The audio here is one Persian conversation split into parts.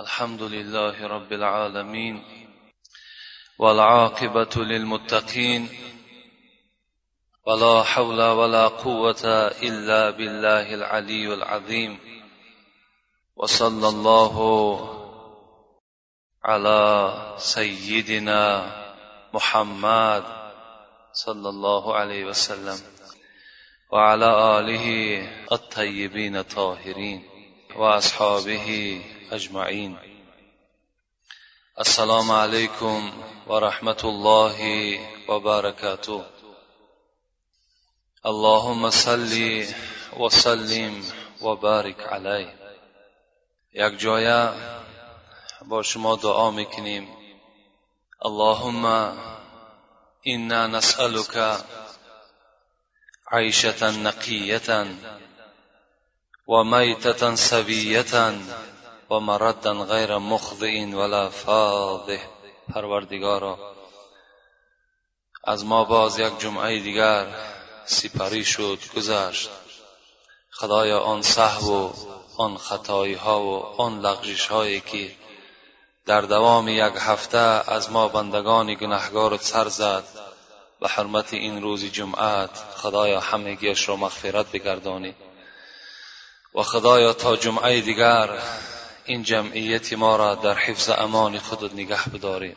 الحمد لله رب العالمين والعاقبة للمتقين ولا حول ولا قوة إلا بالله العلي العظيم وصلى الله على سيدنا محمد صلى الله عليه وسلم وعلى آله الطيبين الطاهرين وأصحابه أجمعين. السلام عليكم ورحمة الله وبركاته. اللهم صل وسلم وبارك عليه. یک جایه با شما دعا میکنیم. اللهم إنا نسألك عيشة نقية وميتة سبية و مردا غیر مخضع ولا فاضح. پروردگارا از ما باز یک جمعه دیگر سپری شد گذشت. خدایا آن صحو و آن خطایی ها و آن لغجش هایی که در دوام یک هفته از ما بندگان گناهگار سر زد به حرمت این روز جمعت خدایا همگیش را مغفرت بگردانی. و خدایا تا جمعه دیگر این جمعیت ما را در حفظ امان خودت نگه بداری.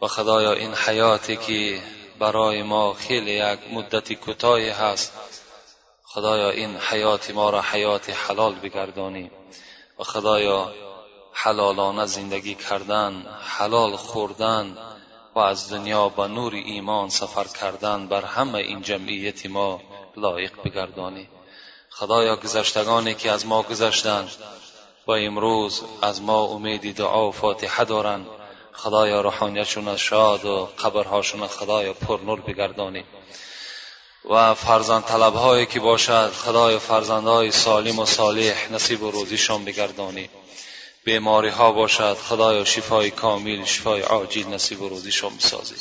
و خدایا این حیاتی که برای ما خیلی یک مدت کوتاهی هست خدایا این حیات ما را حیات حلال بگردانی. و خدایا حلالانه زندگی کردن حلال خوردن و از دنیا به نور ایمان سفر کردن بر همه این جمعیت ما لایق بگردانی. خدایا گذشتگانی که از ما گذشتند و امروز از ما امیدی دعا و فاتحه دارند. خدایا روحانیتشون شاد و قبرهاشون خدایا پر نور بگردانی. و فرزند طلب هایی که باشد خدای فرزندهای سالم و صالح نصیب و روزیشان بگردانی. بیماری ها باشد خدایا شفای کامل شفای عاجل نصیب و روزیشان بسازی.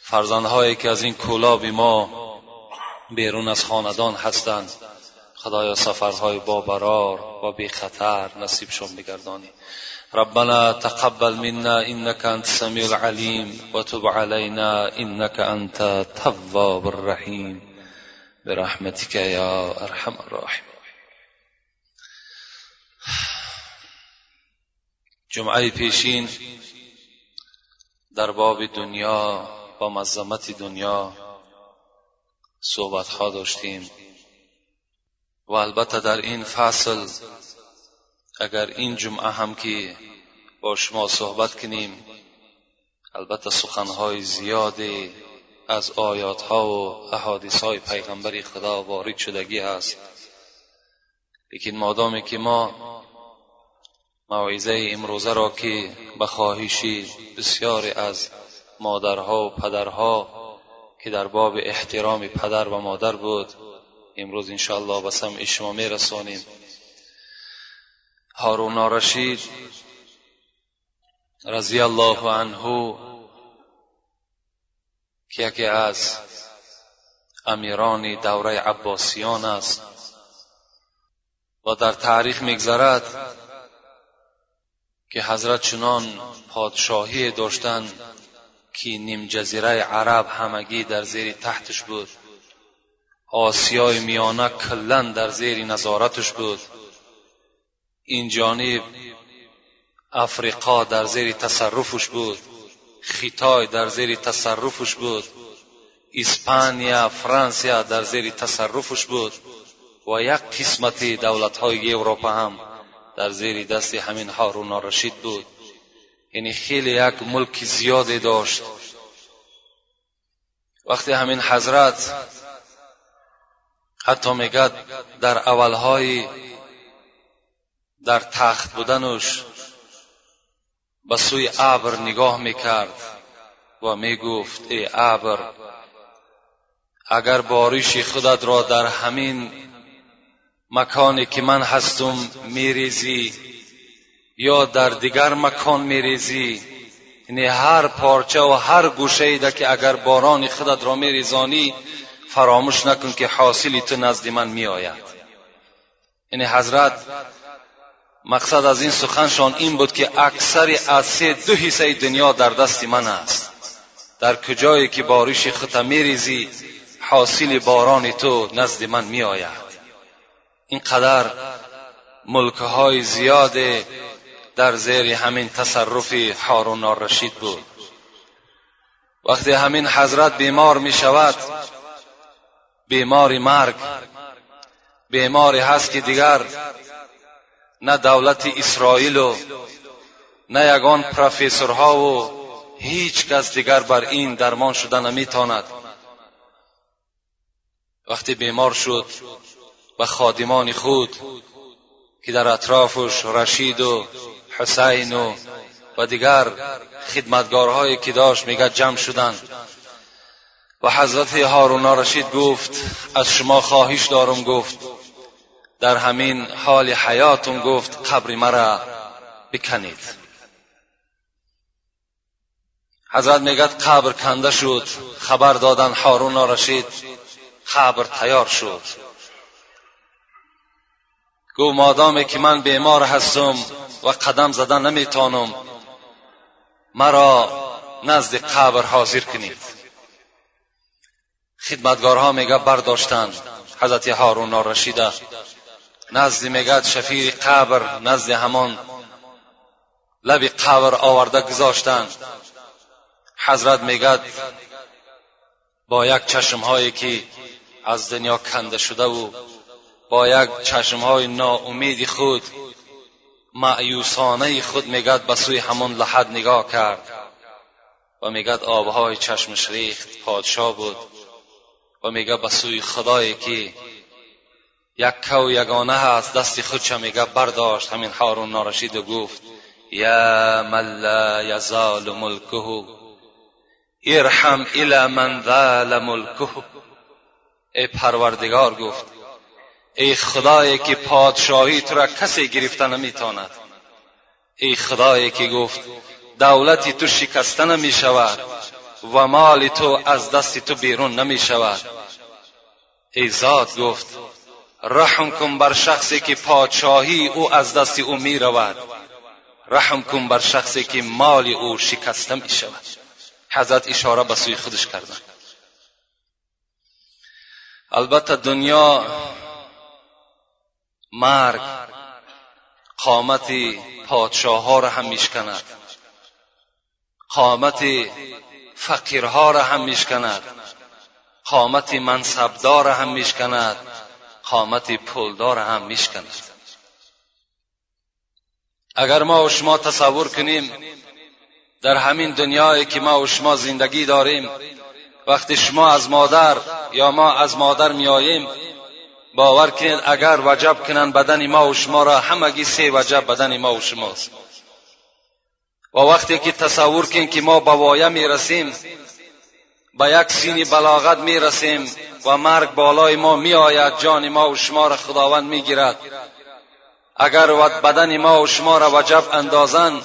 فرزندهایی که از این کولاب ما بیرون از خاندان هستند خدایا سفرهای با برار و بی خطر نصیبشون بگردانی. ربنا تقبل منا انك انت السميع العليم وتب علينا انك انت التواب الرحيم برحمتك يا ارحم الراحمين جمعه پیشین در باب دنیا با مزمت دنیا صحبت ها داشتیم. و البته در این فصل اگر این جمعه هم که با شما صحبت کنیم البته سخنهای زیادی از آیات ها و احادیث های پیغمبر خدا وارد شدگی است لیکن مادامی که ما موعظه امروزه را که به خواهشی بسیاری از مادرها و پدرها که در باب احترام پدر و مادر بود امروز انشاءالله به سمع شما میرسانیم. هارون رشید رضی الله عنه که یکی از امیران دوره عباسیان است و در تاریخ میگذرد که حضرت چنان پادشاهی داشتند که نیم جزیره عرب همگی در زیر تحتش بود. آسیای میانه کلا در زیر نظارتش بود. این جانب افریقا در زیر تصرفش بود. خیتای در زیر تصرفش بود. اسپانیا فرانسیا در زیر تصرفش بود. و یک قسمتی دولت های اروپا هم در زیر دست همین هارون رشید بود. یعنی خیلی یک ملک زیادی داشت. وقتی همین حضرت حتی میگد در اولهای در تخت بودنش به سوی ابر نگاه می‌کرد و می‌گفت ای ابر اگر بارش خودت را در همین مکانی که من هستم میریزی یا در دیگر مکان میریزی یعنی هر پارچه و هر گوشه ای که اگر باران خودت را میریزانی فراموش نکن که حاصلی تو نزد من می آید یعنی حضرت مقصد از این سخنشان این بود که اکثر از سه دو حصه دنیا در دست من است. در کجایی که بارش خط میریزی حاصل باران تو نزد من می آید اینقدر ملکه های زیاد در زیر همین تصرف حارون الرشید بود. وقتی همین حضرت بیمار می شود بیماری مرگ. بیماری هست که دیگر نه دولت اسرائیل و نه یگان پروفسورها و هیچ کس دیگر بر این درمان شده نمی‌تواند. وقتی بیمار شد به خادمان خود که در اطرافش رشید و حسین و و دیگر خدمتگارهایی که داشت میگه جمع شدند. و حضرت هارون رشید گفت از شما خواهش دارم گفت در همین حال حیاتم گفت قبر مرا بکنید. حضرت میگد قبر کنده شد خبر دادن هارون رشید قبر تیار شد. گو مادامی که من بیمار هستم و قدم زدن نمیتانم مرا نزد قبر حاضر کنید. خدمتگارها میگه برداشتند حضرت هارون رشیده نزد میگد شفیر قبر نزد همان لب قبر آورده گذاشتند حضرت میگد با یک چشمهایی که از دنیا کنده شده و با یک چشمهای ناامیدی خود معیوسانه خود میگد به سوی همون لحد نگاه کرد. و میگد آبهای چشمش ریخت پادشاه بود. و میگه به سوی خدایی که یک کو یگانه هست دست خودش میگه برداشت همین هارون نارشید و گفت یا من لا یزال ملکه ارحم الى من ذال ملکه ای پروردگار گفت ای خدایی که پادشاهی تو را کسی گرفته نمیتاند ای خدایی که گفت دولتی تو شکسته نمی شود و مال تو از دست تو بیرون نمی شود ای ذات گفت رحم کن بر شخصی که پادشاهی او از دست او می رود رحم کن بر شخصی که مال او شکسته می شود حضرت اشاره به سوی خودش کردن البته دنیا مرگ قامت پادشاه ها را هم میشکند قامت فقیرها را هم میشکند. قامت منصبدار هم میشکند. قامت پولدار هم میشکند. اگر ما و شما تصور کنیم در همین دنیایی که ما و شما زندگی داریم وقتی شما از مادر یا ما از مادر میآییم باور کنید اگر وجب کنن بدن ما و شما را همگی سه وجب بدن ما و شماست. و وقتی که تصور کنید که ما به وایه می‌رسیم به یک سینی بلاغت می‌رسیم و مرگ بالای ما میآید جان ما و شما را خداوند می‌گیرد. اگر بدن ما و شما را وجب اندازند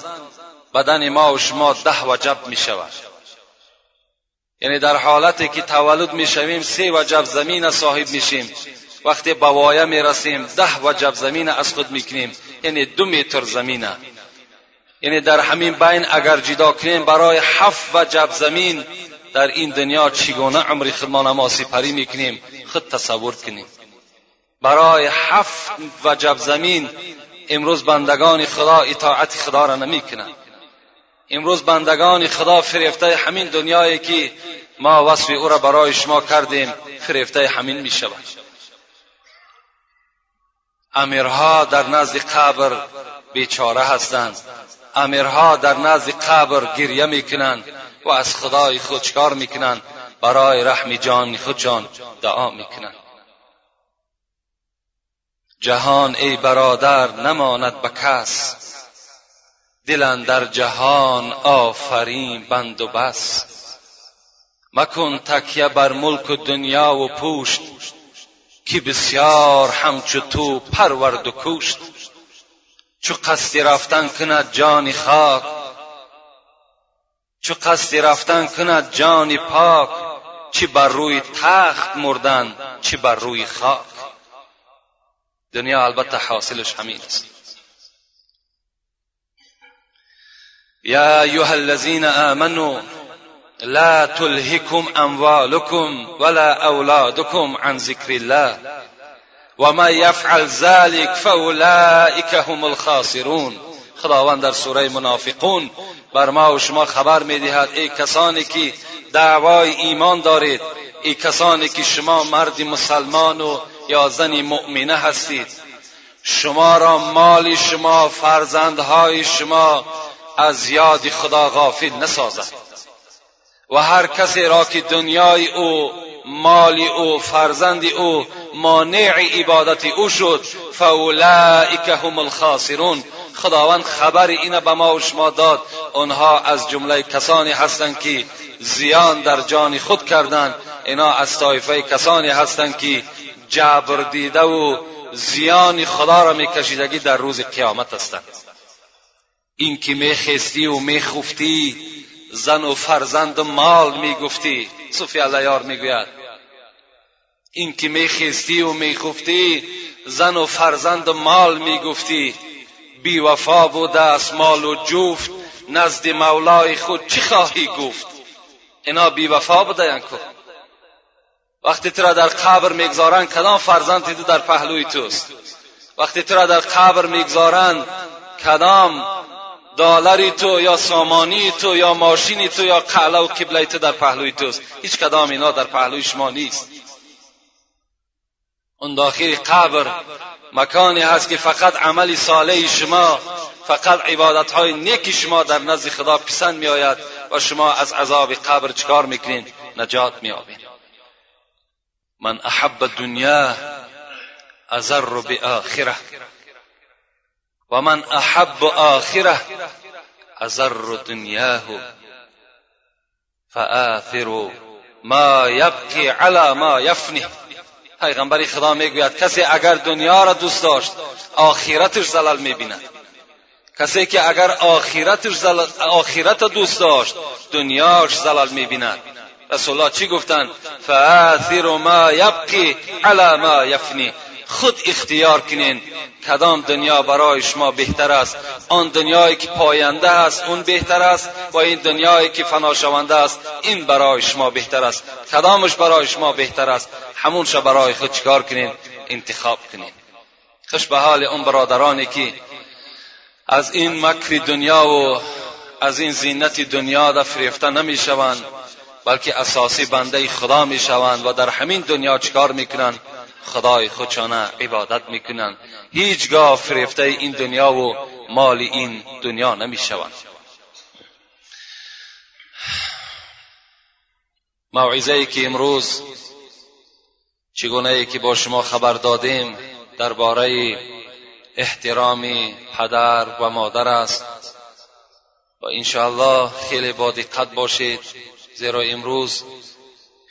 بدن ما و شما ده وجب می شود یعنی در حالتی که تولد می شویم سه وجب زمین صاحب میشیم. وقتی به وایه می رسیم ده وجب زمین از خود می‌کنیم. یعنی دو متر زمینه. یعنی در همین بین اگر جدا کنیم برای هفت وجب زمین در این دنیا چگونه عمر خودمان ما سپری می‌کنیم؟ خود تصور کنیم. برای هفت وجب زمین امروز بندگان خدا اطاعت خدا را نمی‌کنند امروز بندگان خدا فریفته همین دنیایی که ما وصف او را برای شما کردیم فریفته همین می شود امیرها در نزد قبر بیچاره هستند. امیرها در نزد قبر گریه می‌کنند و از خدای خود چکار می‌کنند. برای رحم جان خودشان دعا می‌کنند. جهان ای برادر نماند به کس. دلن در جهان آفرین بند و بس. مکن تکیه بر ملک و دنیا و پوشت که بسیار همچو تو پرورد و کوشت چو قصد رفتن کند جان خاک چو قصد رفتن کند جان پاک چی بر روی تخت مردن چی بر روی خاک دنیا البته حاصلش همین است یا ایها الذین آمنوا لا تلهکم اموالکم ولا اولادکم عن ذکر الله وما يفعل ذلك فاولئك هم الخاسرون. خداوند در سوره منافقون بر ما و شما خبر می‌دهد ای کسانی که دعوای ایمان دارید ای کسانی که شما مرد مسلمان و یا زنی مؤمنه هستید. شما را مال شما فرزندهای شما از یاد خدا غافل نسازد. و هر کسی را که دنیای او مال او فرزند او مانع عبادت او شد. فاولئک هم الخاسرون. خداوند خبر اینه به ما و شما داد. آنها از جمله کسانی هستند که زیان در جان خود کردند اینا از طایفه کسانی هستند که جبر دیده و زیان خدا را میکشیدگی در روز قیامت هستند. این که میخستی و میخفتی زن و فرزند و مال می‌گفتی. صوفی علیار می‌گوید این که میخستی و میخفتی زن و فرزند و مال می‌گفتی بی وفا بوده از مال و جفت نزد مولای خود چی خواهی گفت؟ اینا بی وفا بوده ینکو وقتی تو را در قبر می‌گذارند کدام فرزند تو در پهلوی توست؟ وقتی تو را در قبر می‌گذارند کدام دالری تو یا سامانی تو یا ماشینی تو یا قعله و قبله تو در پهلوی توست؟ هیچ کدام اینا در پهلوی شما نیست. اون داخل قبر. مکانی هست که فقط عمل صالح شما فقط عبادت های نیک شما در نزد خدا پسند می آید و شما از عذاب قبر چکار می‌کنین نجات می آبین من احب دنیا ازر بآخره. و من احب آخره ازر دنیاه. فآثر ما یبقی علی ما یفنی. پیغمبر خدا می‌گوید کسی اگر دنیا را دوست داشت آخرتش زلال می‌بیند. کسی که اگر آخرتش زلال آخرت دوست داشت دنیاش زلال می‌بیند. رسول الله چی گفتند فآثر ما یبقی علی ما یفنی. خود اختیار کنین. کدام دنیا برای شما بهتر است؟ آن دنیایی که پاینده است اون بهتر است. و این دنیایی که فناشونده است این برای شما بهتر است. کدامش برای شما بهتر است؟ همونش برای خود چکار کنین؟ انتخاب کنین. خوش به حال اون برادرانی که از این مکر دنیا و از این زینت دنیا در فریفته نمی شوند بلکه اساسی بنده خدا می شوند و در همین دنیا چکار می‌کنند؟ خدای خودشانه عبادت می‌کنند. هیچگاه فریفته این دنیا و مال این دنیا نمی‌شوند. موعظه ای که امروز چگونه ای که با شما خبر دادیم درباره احترام پدر و مادر است. و انشاءالله خیلی با دقت باشید زیرا امروز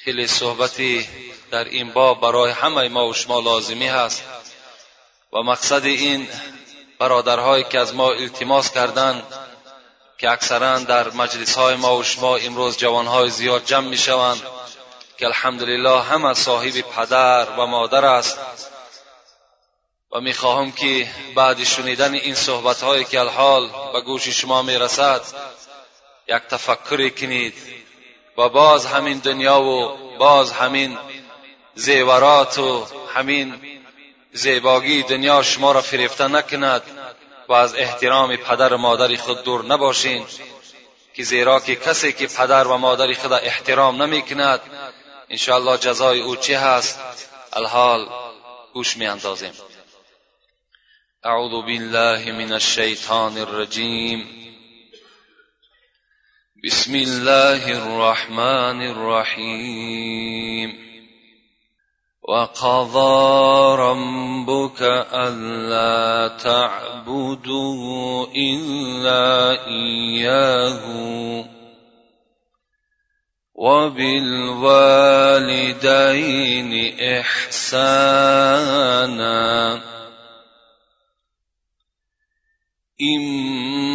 خیلی صحبتی در این باب برای همه ما و شما لازمی هست و مقصد این برادرهایی که از ما التماس کردند که اکثرا در مجلس های ما و شما امروز جوانهای زیاد جمع می شوند که الحمدلله همه صاحب پدر و مادر است و می خواهم که بعد شنیدن این صحبت هایی که الحال به گوش شما می رسد یک تفکری کنید و باز همین دنیا و باز همین زیورات و همین زیباگی دنیا شما را فریفته نکند و از احترام پدر و مادر خود دور نباشین که زیرا که کسی که پدر و مادر خود احترام نمی کند انشاءالله جزای او چه هست؟ الحال گوش می اندازیم اعوذ بالله من الشیطان الرجیم. بسم الله الرحمن الرحیم. وقضى ربك ألا تعبدوا إلا إياه وبالوالدين إحسانا. إما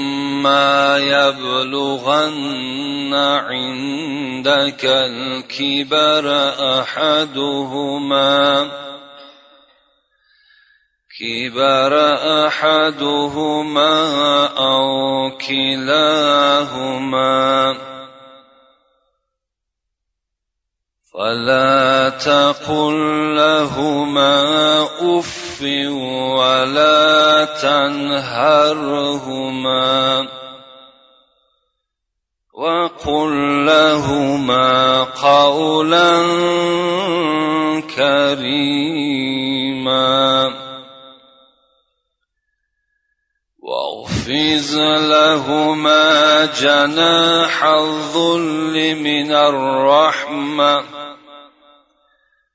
يبلغن عندك الكبر أحدهما. كبر أحدهما أو كلاهما. تقل لهما أف ولا تنهرهما وقل لهما قولا كريما واغفز لهما جناح الذل من الرحمة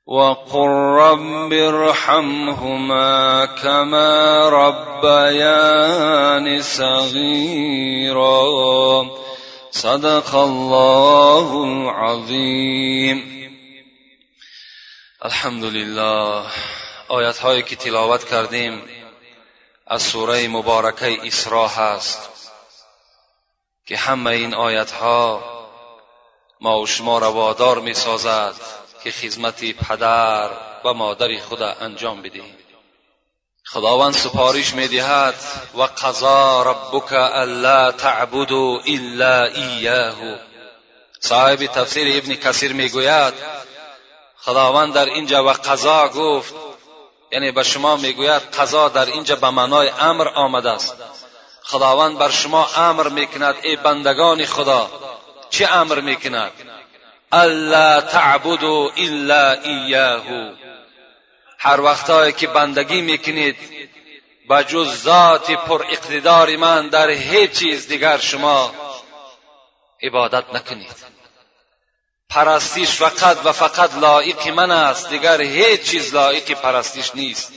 وقل رب ارحمهما كما ربيان صغيرا صدق الله العظیم الحمدلله آیت هایی که تلاوت کردیم از سوره مبارکه اسراء هست که همه این آیت ها ما و شما را وادار می سازد که خدمت پدر و مادر خود انجام بدهیم خداوند سپارش می‌دهد و قضا ربک الا تعبدوا الا ایاه. صاحب تفسیر ابن کثیر می‌گوید خداوند در اینجا و قضا گفت یعنی به شما می‌گوید قضا در اینجا به معنای امر آمده است. خداوند بر شما امر می‌کند ای بندگان خدا چه امر می‌کند؟ الا تعبدوا الا ایاه هر وقتایی که بندگی می‌کنید به جز ذات پر اقتدار من در هیچ چیز دیگر شما عبادت نکنید. پرستیش فقط و فقط لایق من است دیگر هیچ چیز لایق پرستیش نیست.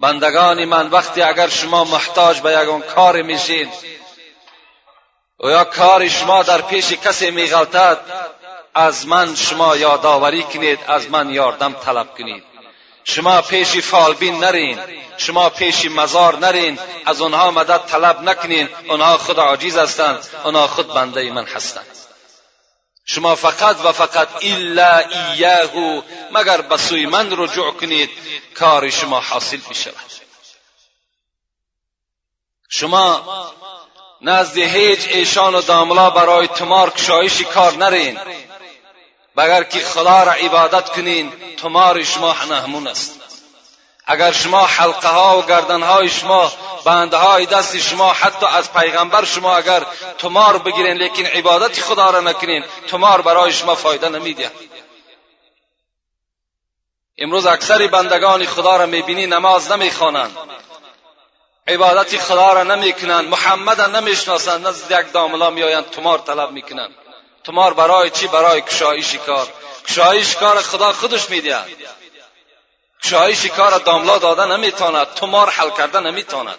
بندگان من وقتی اگر شما محتاج به یگان کار میشین و یا کار شما در پیش کسی میغلطد از من شما یادآوری کنید از من یاردم طلب کنید. شما پیش فالبین نرین شما پیش مزار نرین از آنها مدد طلب نکنین آنها خود عاجز هستند آنها خود بنده من هستند. شما فقط و فقط الا ایاه مگر به سوی من رجوع کنید کار شما حاصل بشود شما نزد هیچ ایشان و داملا برای تمار کشایشی کار نرین. بگر که خدا را عبادت کنین تمار شما همون است اگر شما حلقه ها و گردن های شما بنده های دست شما حتی از پیغمبر شما اگر تمار بگیرین لیکن عبادت خدا را نکنین تمار برای شما فایده نمیده امروز اکثر بندگان خدا را می‌بینی نماز نمی‌خوانند عبادت خدا را نمی‌کنند محمد را نمی‌شناسند نزد یک داملا میآیند تمار طلب می‌کنند تمار برای چی؟ برای کشایش کار. کشایش کار خدا خودش می‌دهد. کشایش کار داملا داده نمی‌تواند تمار حل کرده نمی‌تواند.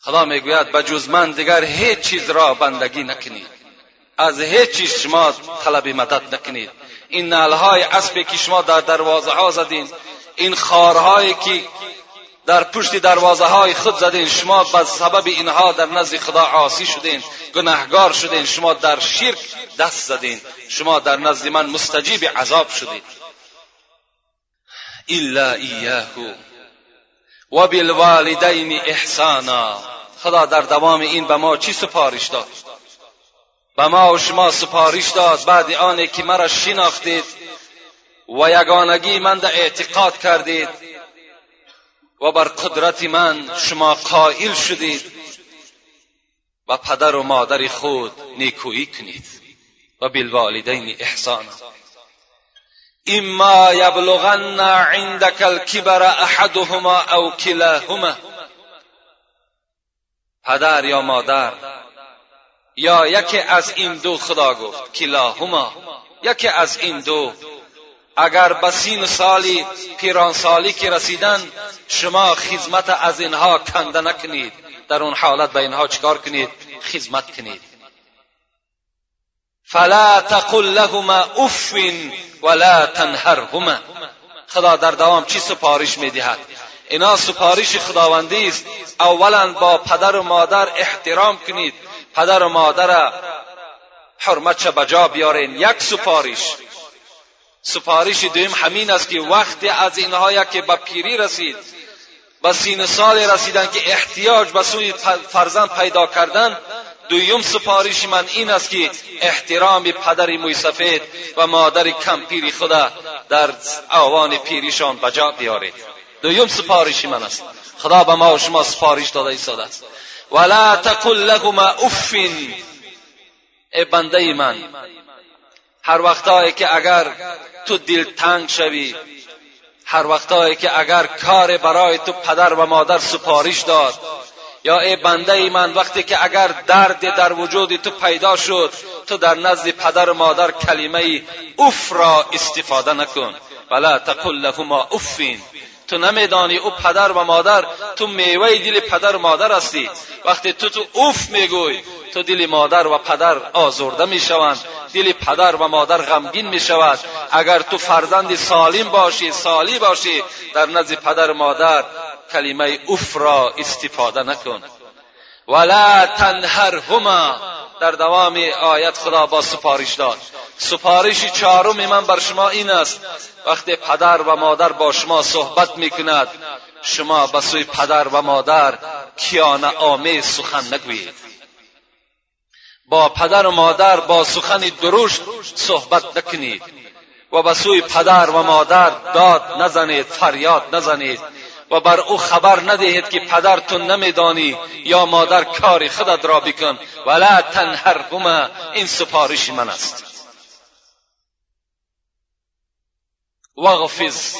خدا می‌گوید به جز من دیگر هیچ چیز را بندگی نکنید. از هیچ چیز شما طلب مدد نکنید. این نلهای اسبی که شما در دروازه ها زدین این خارهایی که در پشت دروازه های خود زدین. شما به سبب اینها در نزد خدا عاصی شدین گناهگار شدین. شما در شرک دست زدین. شما در نزد من مستجیب عذاب شدید الا ایاه و بالوالدین احسانا. خدا در دوام این به ما چی سپارش داد؟ به ما و شما سپارش داد. بعد آنه که مرا شناختید و یگانگی من در اعتقاد کردید. و بر قدرت من شما قائل شدید و پدر و مادر خود نیکویی کنید و بالوالدین احسانا اما یبلغن عندك الكبر احدهما او كلاهما پدر یا مادر یا یکی از این دو خدا گفت کلاهما. یکی از این دو اگر به سین سالی پیران سالی که رسیدن شما خدمت از اینها کنده نکنید. در اون حالت به اینها چکار کنید؟ خدمت کنید. فلا تقل لهما اف ولا تنهرهما. خدا در دوام چی سپارش می‌دهد؟ اینا سپارش خداوندی است. اولا با پدر و مادر احترام کنید. پدر و مادر حرمت چه بجا بیارین؟ یک سپارش. سپارش دویم همین است که وقتی از اینها که به پیری رسید به سین سال رسیدن که احتیاج به سوی فرزند پیدا کردن دویم سپارش من این است که احترام پدر موی سفید و مادر کمپیری خدا در آوان پیریشان بجا بیارید. دویم سپارش من است. خدا به ما و شما سپارش داده ایستاده است. ولا تقل لهما اف ای بنده من هر وقتایی که اگر تو دل تنگ شوی. هر وقتایی که اگر کار برای تو پدر و مادر سپارش داد یا ای بنده ای من وقتی که اگر درد در وجود تو پیدا شد تو در نزد پدر و مادر کلمه اف را استفاده نکن. ولا تقل لهما افین تو نمیدانی او پدر و مادر تو میوه دل پدر و مادر هستی. وقتی تو تو اوف میگوی تو دل مادر و پدر آزرده می‌شوند. دل پدر و مادر غمگین می‌شود. اگر تو فرزند سالم باشی سالی باشی در نزد پدر و مادر کلمه اوف را استفاده نکن. ولا تنهرهما. در دوام آیت خدا با سپارش داد. سپارش چهارم من بر شما این است. وقتی پدر و مادر با شما صحبت می‌کند شما به سوی پدر و مادر کیانه آمیز سخن نگویید. با پدر و مادر با سخن درشت صحبت نکنید. و به سوی پدر و مادر داد نزنید فریاد نزنید. و بر او خبر ندهید که پدر تو نمیدانی یا مادر کار خودت را بکن. ولا تنهرهما این سپارش من است. واغفز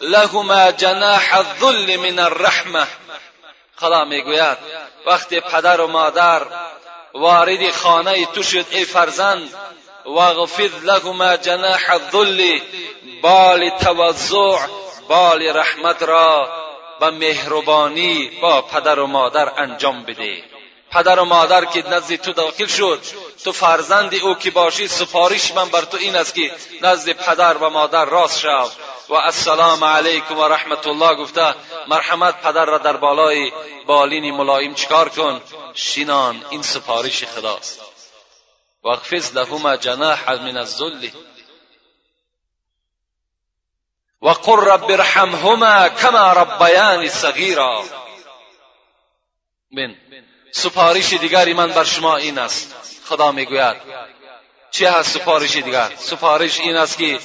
لهما جناح الذل من الرحمه خدا می‌گوید وقتی پدر و مادر وارد خانه تو شد ای فرزند واغفظ لهما جناح الذل بال توضع بال رحمت را به مهربانی با پدر و مادر انجام بده. پدر و مادر که نزد تو داخل شد تو فرزند او که باشی سفارش من بر تو این است که نزد پدر و مادر راست شو. و السلام علیکم و رحمت الله گفته مرحمت پدر را در بالای بالین ملایم چکار کن؟ شینان این سفارش خداست. واخفض لهما جناح من الذل. وقل رب ارحمهما كما ربياني صغيرا. من سپارش دیگری من بر شما این است. خدا می‌گوید. چه هست سپارش دیگر؟ سپارش این است که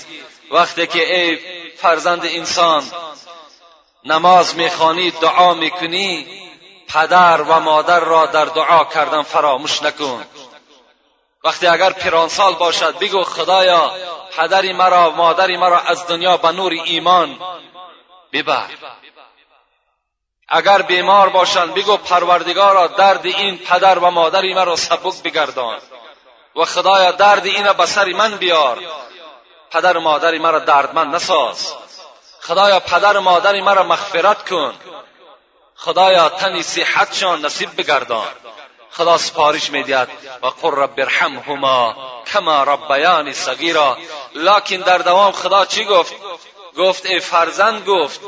وقتی که ای فرزند انسان نماز می‌خوانی دعا می‌کنی پدر و مادر را در دعا کردن فراموش نکن. وقتی اگر پیرانسال باشد بگو خدایا پدری مرا مادری مرا از دنیا به نور ایمان ببر. اگر بیمار باشند بگو پروردگارا درد این پدر و مادری مرا سبک بگردان. و خدایا درد این به سر من بیار. پدر و مادری مرا دردمند نساز. خدایا پدر و مادری مرا مغفرت کن. خدایا تنی صحتشان نصیب بگردان. خدا سپارش می‌دهد و قل رب ارحمهما کما ربیانی صغیرا. لکن در دوام خدا چی گفت؟ گفت ای فرزند گفت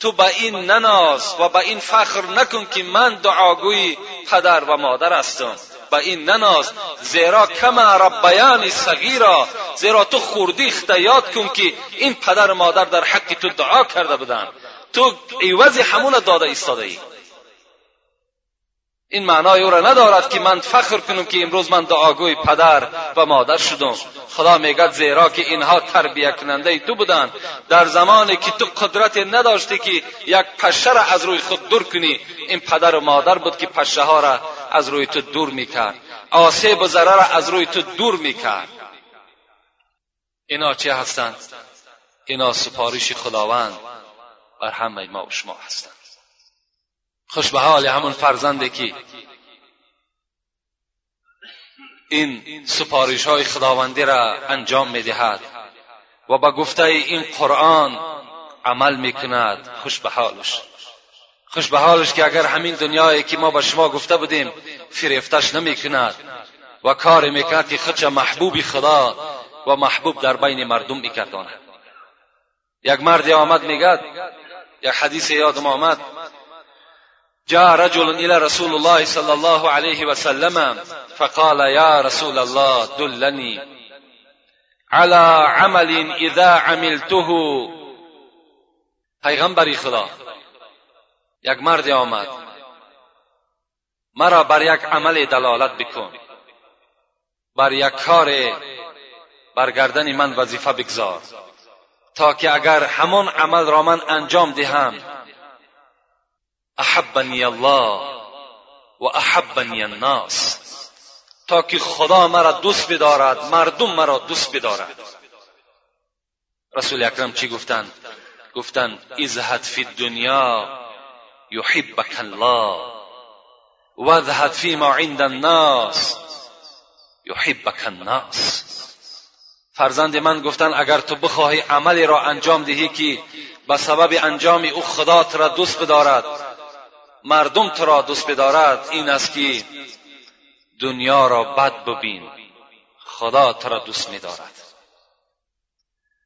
تو به این نناز و به این فخر نکن که من دعاگوی پدر و مادر هستم. به این نناز زیرا کما ربیانی صغیرا. زیرا تو خوردی اختیاد کن که این پدر و مادر در حق تو دعا کرده بودن. تو عوض همون داده ایستاده ای این معنای او را ندارد که من فخر کنم که امروز من دعاگوی پدر و مادر شدم. خدا میگد زیرا که اینها تربیه کننده تو بودند. در زمانی که تو قدرت نداشتی که یک پشه را از روی خود دور کنی این پدر و مادر بود که پشه ها را از روی تو دور می‌کرد. آسیب و ضرر را از روی تو دور می‌کرد. اینا چه هستند؟ اینا سپارش خداوند بر همه ما و شما هستند. خوش به حال همون فرزنده که این سپارش های خداوندی را انجام می‌دهد و به گفته این قرآن عمل می‌کند خوش به حالش خوش به حالش که اگر همین دنیایی که ما به شما گفته بودیم فریفتش نمی‌کند و کار می‌کند که خودش محبوب خدا و محبوب در بین مردم میگرداند. یک مردی آمد میگد یک حدیث یادم آمد جاء رجل إلى رسول الله صلى الله عليه وسلم فقال يا رسول الله دلني على عمل إذا عملته. پیغمبری خدا یک مرد آمد مرا بر یک عمل دلالت بکن بر یک کار بر گردن من وظیفه بگذار تا که اگر همون عمل را من انجام دهم احبنی الله و احبنی الناس. تا که خدا مرا دوست بدارد مردم مرا دوست بدارد. رسول اکرم چی گفتند؟ گفتند ازهد فی الدنیا یحبک الله واذهب فیما عند الناس یحبک الناس. فرزند من گفتن اگر تو بخواهی عملی را انجام دهی که به سبب انجام او خدا تو را دوست بدارد مردم تو دوست بدارد این است که دنیا را بد ببین. خدا تو دوست میدارد.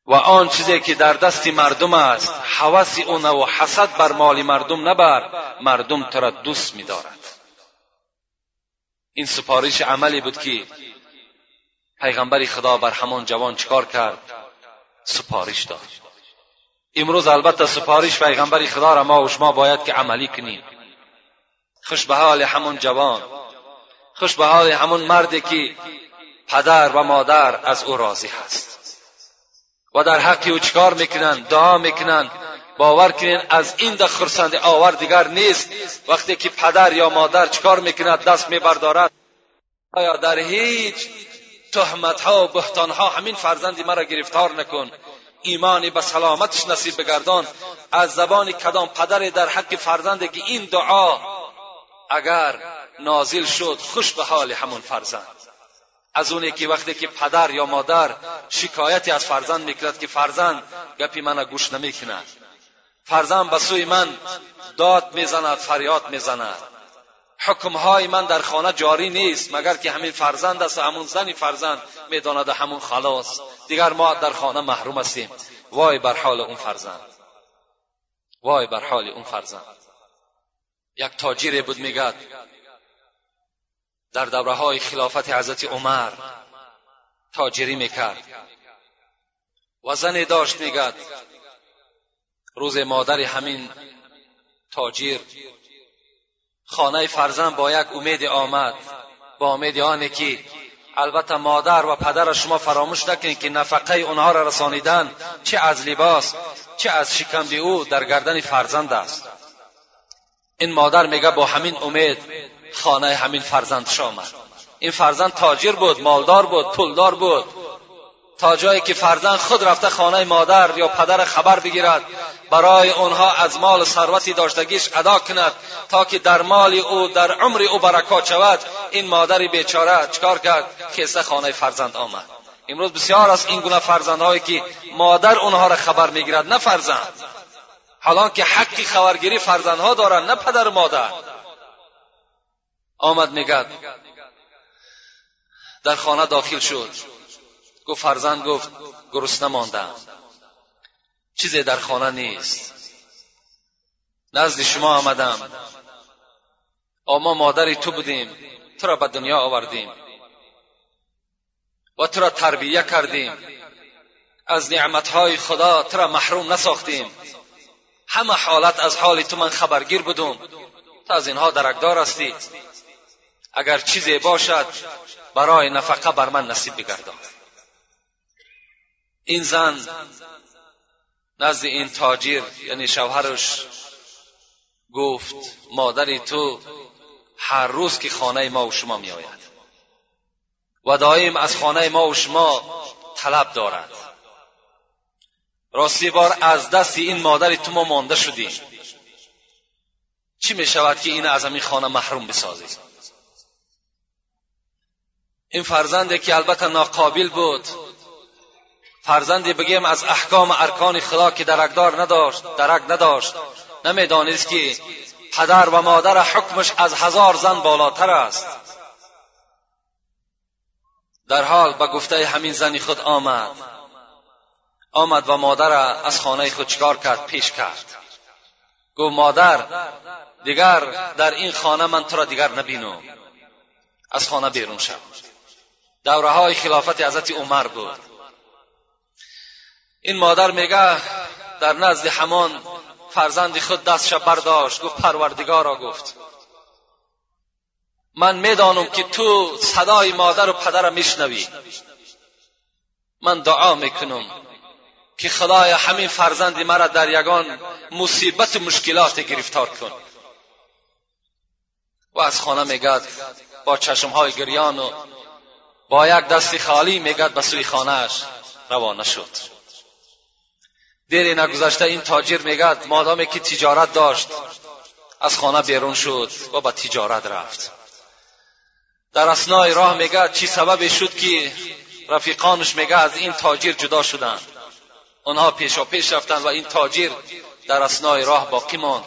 و آن چیزی که در دست مردم است حوث اون و حسد بر مال مردم نبر مردم تو دوست میدارد. این سپارش عملی بود که پیغمبر خدا بر همان جوان چکار کرد؟ سپارش داد. امروز البته سپارش پیغمبر خدا را ما و شما باید که عملی کنیم. خوش به حال همون جوان خوش به حال همون مردی که پدر و مادر از او راضی هست. و در حق او چکار می‌کنن دعا می‌کنن باور کنین از این ده خرسند آور دیگر نیست. وقتی که پدر یا مادر چکار می‌کند دست میبردارد آیا در هیچ تهمت ها و بهتان ها همین فرزندی مرا گرفتار نکن. ایمانی به سلامتش نصیب بگردان. از زبان کدام پدر در حق فرزند که این دعا اگر نازل شد خوش به حال همون فرزند. از اونی که وقتی که پدر یا مادر شکایتی از فرزند می‌کرد که فرزند گپی من گوش نمی‌کند فرزند به سوی من داد می‌زند فریاد می‌زند. حکمهای من در خانه جاری نیست مگر که همین فرزند است و همون زنی فرزند می‌داند همون خلاص. دیگر ما در خانه محروم هستیم. وای بر حال اون فرزند. وای بر حال اون فرزند. یک تاجیر بود میگد در دوره های خلافت حضرت عمر تاجری می‌کرد. و زنی داشت میگد روز مادر همین تاجیر خانه فرزند با یک امید آمد با امید آنه که البته مادر و پدر شما فراموش نکنید که نفقه اونها را رسانیدن چه از لباس چه از شکم او در گردن فرزند است. این مادر میگه با همین امید خانه همین فرزندش آمد. این فرزند تاجر بود مالدار بود پولدار بود. تا جایی که فرزند خود رفته خانه مادر یا پدر خبر بگیرد برای آنها از مال ثروتی داشتگیش ادا کند تا که در مال او در عمر او برکات شود. این مادر بیچاره چکار کرد؟ کیسه خانه فرزند آمد. امروز بسیار از این گونه فرزندهایی که مادر اونها را خبر می‌گیرد نه فرزند. حالان که حقی خبرگیری فرزندها دارند نه پدر و مادر آمد میگد در خانه داخل شد گفت فرزند گفت گرسنه ماندم چیزی در خانه نیست نزد شما آمدم اما مادری تو بودیم تو را به دنیا آوردیم و تو را تربیه کردیم از نعمتهای خدا تو را محروم نساختیم همه حالت از حال تو من خبرگیر بودم تو از اینها درکدار هستی. اگر چیزی باشد برای نفقه بر من نصیب بگردان. این زن نزد این تاجر یعنی شوهرش گفت مادری تو هر روز که خانه ما و شما می آید و دایم از خانه ما و شما طلب دارد. راستی بار از دست این مادری تو ما مانده شدیم چی می شود که این از همین خانه محروم بسازی؟ این فرزنده که البته ناقابل بود. فرزندی بگیم از احکام ارکان خدا که درکدار نداشت درک نداشت. نمی‌دانست که پدر و مادر حکمش از هزار زن بالاتر است. در حال به گفته همین زنی خود آمد. آمد و مادر از خانه خود چکار کرد؟ پیش کرد. گفت مادر دیگر در این خانه من تو را دیگر نبینم. از خانه بیرون شد دوره های خلافت حضرت عمر بود. این مادر میگه در نزد همان فرزند خود دستش برداشت. گفت پروردگارا گفت. من می‌دانم که تو صدای مادر و پدر میشنوی. من دعا می‌کنم. که خدای همین فرزند مرا در یگان مصیبت و مشکلات گرفتار کن. و از خانه میگد با چشمهای گریان و با یک دست خالی میگد به سوی خانهاش روانه شد. دیری نگذشته این تاجر میگد مادامی که تجارت داشت از خانه بیرون شد و به تجارت رفت. در اسنای راه میگه چی سببی شد که رفیقانش میگه از این تاجر جدا شدند. آنها پیشا پیش رفتند و این تاجر در اسنای راه باقی ماند.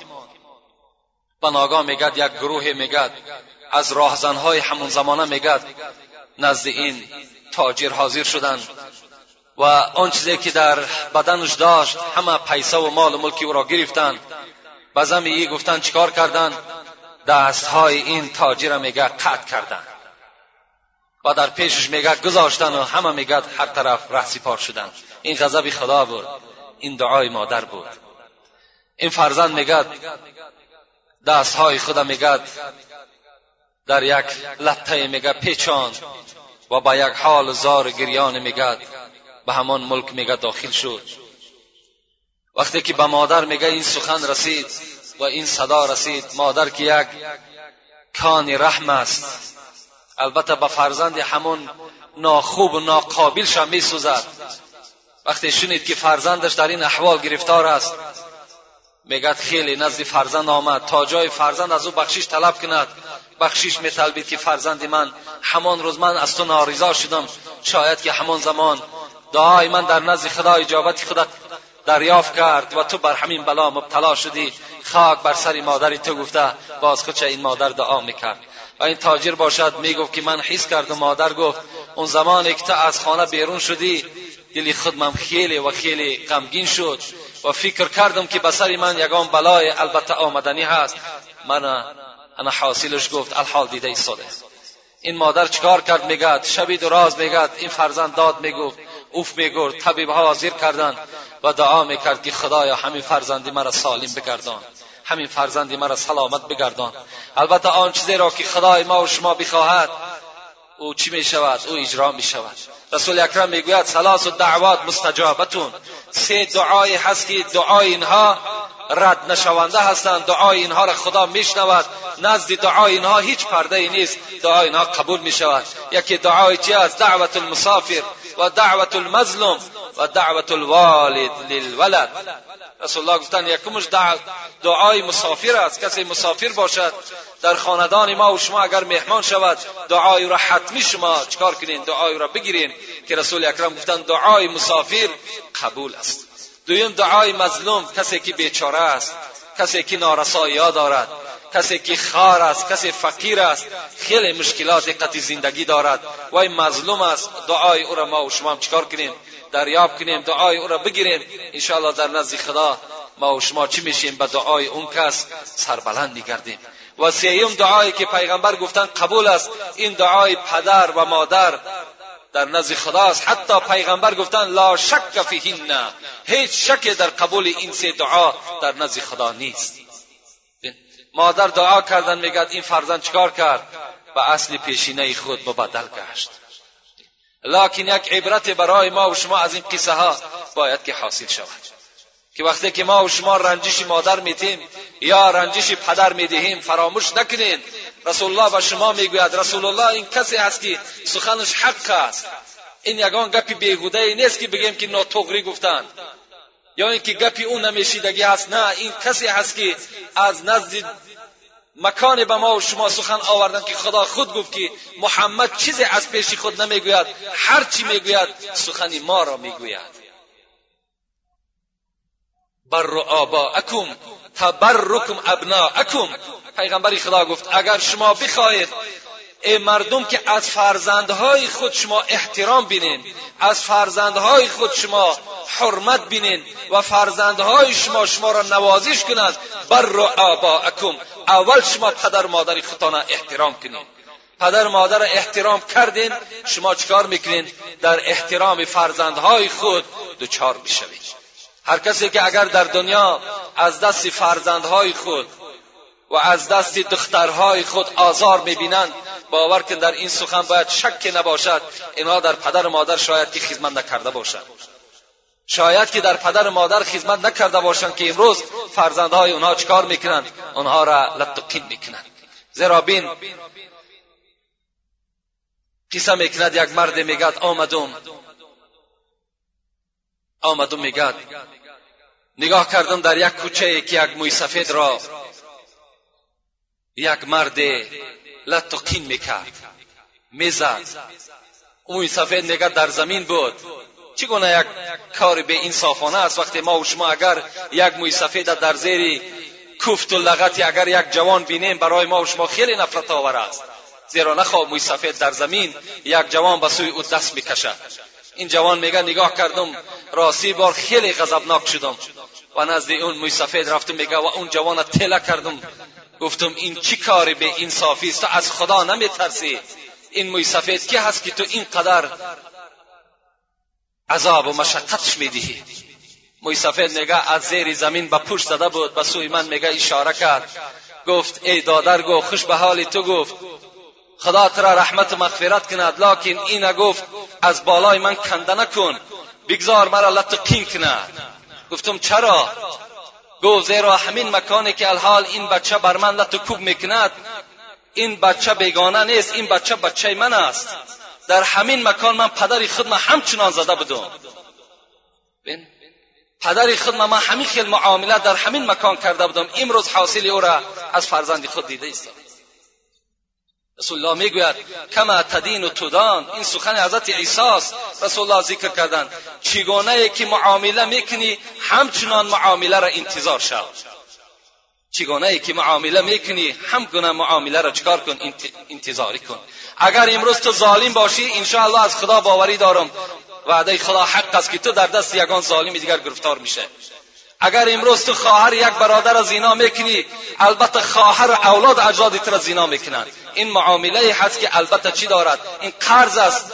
و ناگاه میگد یک گروه میگد از راهزنهای همون زمانه میگد نزد این تاجر حاضر شدند. و آن چیزی که در بدنش داشت همه پیسه و مال و ملکی او را گرفتند. بزم ای گفتند چیکار کردند؟ دستهای این تاجر میگه قطع کردند. و در پیشش میگه گذاشتن و همه میگه هر طرف رهسی پار شدن این غضب خدا بود این دعای مادر بود این فرزند میگد دستهای خدا میگد در یک لطه میگه پیچان و با یک حال زار گریان میگد. به همان ملک میگه داخل شد. وقتی که به مادر میگه این سخن رسید و این صدا رسید مادر که یک کان رحم است. البته به فرزند همون ناخوب و ناقابلش میسوزد. وقتی شنید که فرزندش در این احوال گرفتار است میگد خیلی نزد فرزند آمد. تا جای فرزند از او بخشش طلب کند. بخشش میطلبید که فرزند من همان روز من از تو ناریضا شدم. شاید که همان زمان دعای من در نزد خدا اجابت خدا دریافت کرد و تو بر همین بلا مبتلا شدی. خاک بر سر مادری تو گفته باز خودش این مادر دعا می‌کرد. و این تاجر باشد می‌گفت که من حس کردم. مادر گفت اون زمانی که تو از خانه بیرون شدی دلی خودم خیلی و خیلی غمگین شد و فکر کردم که بسر من یگان بلای البته آمدنی هست. من انا حاصلش گفت الحال دیده ایستاده این مادر چکار کرد؟ میگد شبی دراز میگد این فرزند داد می‌گفت اوف میگرد طبیب ها حاضر کردند و دعا می‌کرد که خدایا همین فرزندی مرا سالم بگردان. همین فرزندی مرا سلامت بگردان. البته آن چیزی را که خدای ما و شما بخواهد او چی می شود او اجرا می شود رسول اکرم می‌گوید سلاس و دعوات مستجابتون. سه دعای هست که دعای اینها رد نشونده هستند. دعای اینها را خدا میشنود. نزد دعای اینها هیچ پرده ای نیست. دعای اینها قبول می شود یکی دعای چی است؟ دعوت المسافر و دعوت المظلوم و دعوت الوالد للولد. رسول الله گفتن یکمش دعای مسافر است کسی مسافر باشد در خاندان ما و شما اگر مهمان شود دعای را حتمی شما چکار کنین دعای را بگیرین که رسول اکرم گفتن دعای مسافر قبول است دویم دعای مظلوم کسی که بیچاره است کسی که نارسایی دارد کسی که خار است کسی فقیر است خیلی مشکلات قطعی زندگی دارد. و این مظلوم است دعای او را ما و شما چکار کنیم؟ دریاب کنیم دعای او را بگیریم. انشاءالله در نزد خدا ما و شما چی میشیم؟ به دعای اون کس سربلند میگردیم. و سیوم دعایی که پیغمبر گفتن قبول است. این دعای پدر و مادر در نزد خداست حتی پیغمبر گفتن لا شک فیهن. هیچ شک در قبول این سه دعا در نزد خدا نیست. مادر دعا کردن میگد این فرزند چکار کرد؟ و اصل پیشینه خود به بدل گشت. لکن یک عبرت برای ما و شما از این قصه ها باید که حاصل شود. که وقتی که ما و شما رنجش مادر میتیم یا رنجش پدر می‌دهیم فراموش نکنین. رسول الله به شما می‌گوید رسول الله این کسی هست که سخنش حق است. این یگان گپی بیهوده نیست که بگیم که ناتغری گفتند یا اینکه گپی اون نمیشیدگی هست نه این کسی هست که از نزد مکان به ما و شما سخن آوردن که خدا خود گفت که محمد چیزی از پیش خود نمی‌گوید. هر چی می‌گوید سخنی ما را می‌گوید. بر آباءکم تبرکم ابناءکم. پیغمبری خدا گفت اگر شما بخواهید ای مردم که از فرزندهای خود شما احترام بینین از فرزندهای خود شما حرمت بینین و فرزندهای شما شما را نوازش کنند. بر آباءکم. اول شما پدر مادر خودتان احترام کنین. پدر مادر احترام کردین. شما چکار می‌کنین؟ در احترام فرزندهای خود دچار می‌شوید هر کسی که اگر در دنیا از دست فرزندهای خود و از دست دخترهای خود آزار می‌بینند باور که در این سخن باید شک نباشد. اینها در پدر و مادر شاید که خدمت نکرده باشند. شاید که در پدر و مادر خدمت نکرده باشند که امروز فرزندهای اونها چکار می‌کنند؟ اونها را لطقین می‌کنند. زیرا بین قصه می‌کند یک مرد میگد آمدم. آمدم میگد نگاه کردم در یک کوچه که یک موی سفید را یک مرد لطقین می‌کرد. می‌زد. موی سفید میگد در زمین بود. چگونه یک کار به انصافانه است وقتی ما و شما اگر یک موی سفید در زیر کوفت و لغتی اگر یک جوان بینیم برای ما و شما خیلی نفرت آور است. زیرا نخواه موی سفید در زمین یک جوان به سوی او دست می‌کشد. این جوان میگه نگاه کردم راستی بار خیلی غضبناک شدم. و نزد اون موی سفید رفتم میگه و اون جوان تله کردم. گفتم این چی کاری به انصافی است؟ تو از خدا نمیترسی. این موی سفید کی هست که تو اینقدر عذاب و مشقتش می‌دهی؟ موی سفید میگه از زیر زمین به پشت زده بود به سوی من میگه اشاره کرد. گفت ای دادر گو خوش به حال تو گفت. خدا ترا رحمت و مغفرت کند لکن این گفت از بالای من کنده نکن. بگذار مرا لطقین کند گفتم چرا؟ گفت زیرا همین مکانی که الحال این بچه بر من لطکوب می‌کند این بچه بیگانه نیست این بچه بچه من است. در همین مکان من پدری خودم همچنان زده بودم. پدری خودم من همین خیل معامله در همین مکان کرده بودم. امروز حاصل او را از فرزند خود دیده است رسول الله می‌گوید کما تدین و تودان این سخن حضرت عیسی است رسول الله ذکر کردند چگونه که معامله می‌کنی همچنان معامله را انتظار شو. چگونه که معامله می‌کنی هم گونه معامله را چکار کن انتظاری کن. اگر امروز تو ظالم باشی انشاءالله از خدا باوری دارم. وعده خدا حق است که تو در دست یگان ظالم دیگر گرفتار میشه. اگر امروز تو خواهر یک برادر را زینا می‌کنی البته خواهر اولاد اجداد را زینا می‌کنند این معامله هست که البته چی دارد؟ این قرض است.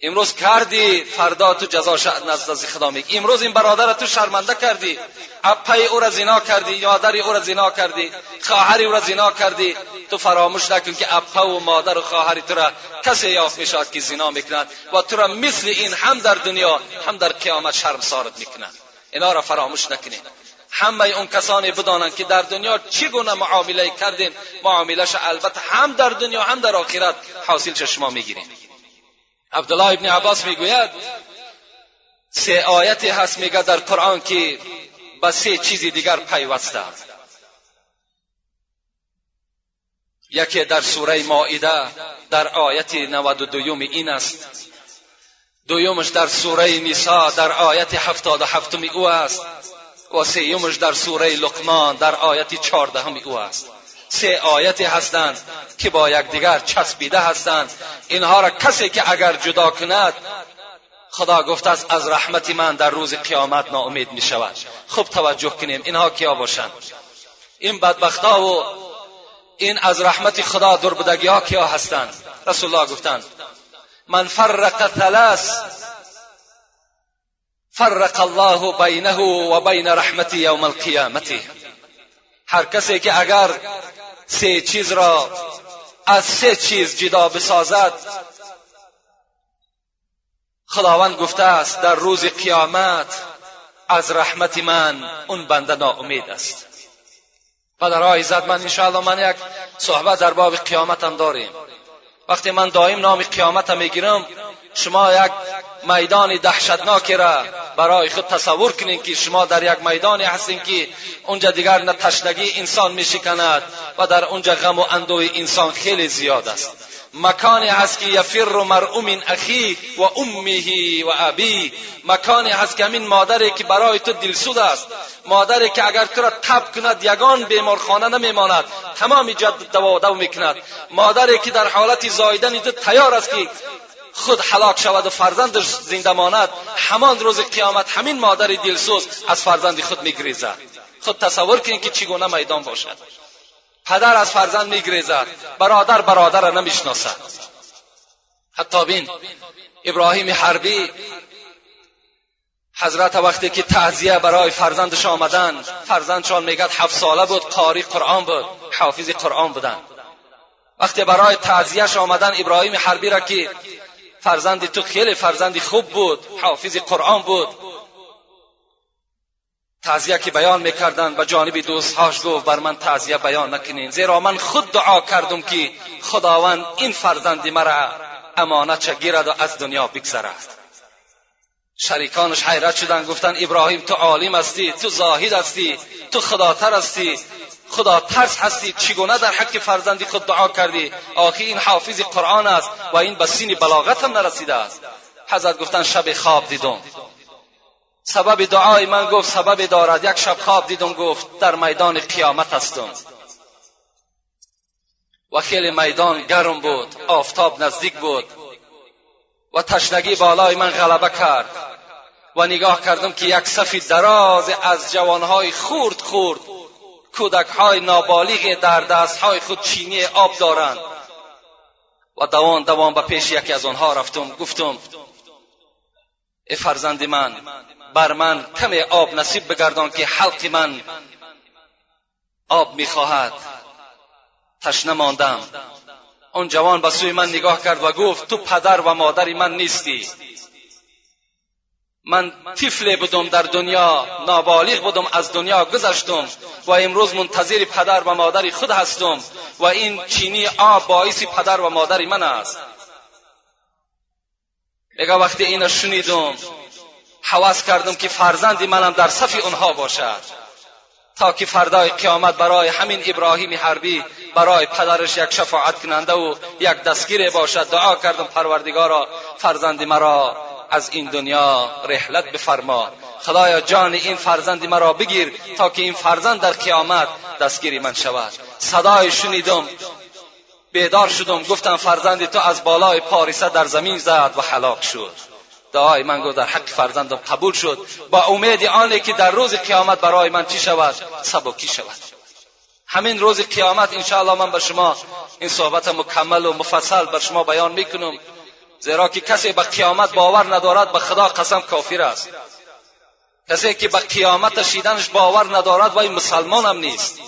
امروز کردی فردا تو جزا نزد خدا میگی. امروز این برادر تو شرمنده کردی. اپای او را زنا کردی یا مادری او را زنا کردی خواهری او را زنا کردی. تو فراموش نکن که اپا و مادر و خواهری تو را کسی یافت می‌شود که زنا می‌کنند و تو را مثل این هم در دنیا هم در قیامت شرم سارت می‌کنند. اینا را فراموش نکنید همه اون کسانی بدانند که در دنیا چگونه معامله کردین. معاملهش البته هم در دنیا هم در آخرت حاصل شما می‌گیرین. عبدالله ابن عباس می‌گوید سه آیتی هست میگه در قرآن که به سه چیزی دیگر پیوسته. یکی در سوره مائده در آیت 92 این است. دویمش در سوره نسا در آیت 77 او است و سیومش در سوره لقمان در آیت 14 او است. سه آیتی هستند که با یکدیگر چسبیده هستند. اینها را کسی که اگر جدا کند خدا گفته است از رحمت من در روز قیامت ناامید می شود. خوب توجه کنیم اینها کیا باشند. این بدبختا و این از رحمت خدا دربدگی ها کیا هستند رسول الله گفتند من فرق ثلاث فرق الله بینه و بین رحمتی یوم القیامت. هر کسی که اگر سه چیز را از سه چیز جدا بسازد خداوند گفته است در روز قیامت از رحمت من اون بنده ناامید است. در عزت من انشاءالله من یک صحبت در باب قیامت هم داریم. وقتی من دائم نام قیامت می‌گیرم شما یک میدان دهشتناکی را برای خود تصور کنید که شما در یک میدانی هستین که اونجا دیگر نه تشنگی انسان میشکند و در اونجا غم و اندوه انسان خیلی زیاد است. مکانی هست که یفر مرء من اخی و امه و ابی. مکانی هست که همین مادری که برای تو دلسود است. مادری که اگر تو را تب کند یگان بیمارخانه نمیماند. تمام جد دوا دو می‌کند. مادری که در حالت زایدن تو تیار است که خود حلاک شود و فرزندش زنده ماند. همان روز قیامت همین مادر دلسوز از فرزند خود میگریزد. خود تصور کنید که چگونه میدان باشد. پدر از فرزند میگریزد. برادر برادر را نمی‌شناسد. حتی بین ابراهیم حربی حضرت وقتی که تعذیه برای فرزندش آمدن فرزندشان میگد هفت ساله بود قاری قرآن بود حافظ قرآن بودن. وقتی برای تعذیهش آمدن ابراهیم حربی را که فرزند تو خیلی فرزندی خوب بود حافظ قرآن بود تعذیه که بیان می‌کردن به جانب دوستهاش گفت بر من تعذیه بیان نکنین زیرا من خود دعا کردم که خداوند این فرزند مرا امانت گیرد و از دنیا بگذرد. شریکانش حیرت شدن گفتن ابراهیم تو عالم هستی تو زاهد هستی تو خداتر هستی خدا ترس هستی چگونه در حق فرزندی خود دعا کردی؟ آخی این حافظ قرآن است و این به سین بلاغت هم نرسیده است. حضرت گفتن شب خواب دیدم. سبب دعای من گفت سبب دارد. یک شب خواب دیدم گفت در میدان قیامت هستم. و خیلی میدان گرم بود آفتاب نزدیک بود. و تشنگی بالای من غلبه کرد. و نگاه کردم که یک صف دراز از جوانهای خورد خورد. کودکهای نابالغ در دستهای خود چینی آب دارند. و دوان دوان به پیش یکی از آنها رفتم. گفتم ای فرزند من بر من کمی آب نصیب بگردان که حلق من آب می‌خواهد. تشنه ماندم آن جوان به سوی من نگاه کرد و گفت تو پدر و مادری من نیستی. من طفل بودم در دنیا نابالغ بودم از دنیا گذشتم و امروز منتظر پدر و مادر خود هستم و این چینی آب باعث پدر و مادر من است. میگه وقتی اینو شنیدم حواس کردم که فرزندی منم در صف اونها باشد تا که فردای قیامت برای همین ابراهیم حربی برای پدرش یک شفاعت کننده و یک دستگیر باشد دعا کردم پروردگارا فرزند مرا از این دنیا رحلت بفرما خدایا جان این فرزند مرا بگیر تا که این فرزند در قیامت دستگیری من شود صدای شنیدم بیدار شدم گفتم فرزند تو از بالای پاریسه در زمین زد و حلاک شد. دعای من گفت در حق فرزندم قبول شد. با امید آنه که در روز قیامت برای من چی شود؟ سبکی شود. همین روز قیامت انشاءالله من به شما این صحبت مکمل و مفصل بر شما بیان می‌کنم. زیرا که کسی به قیامت باور ندارد به خدا قسم کافر است. کسی که به قیامت شیدنش باور ندارد و این مسلمان هم نیست.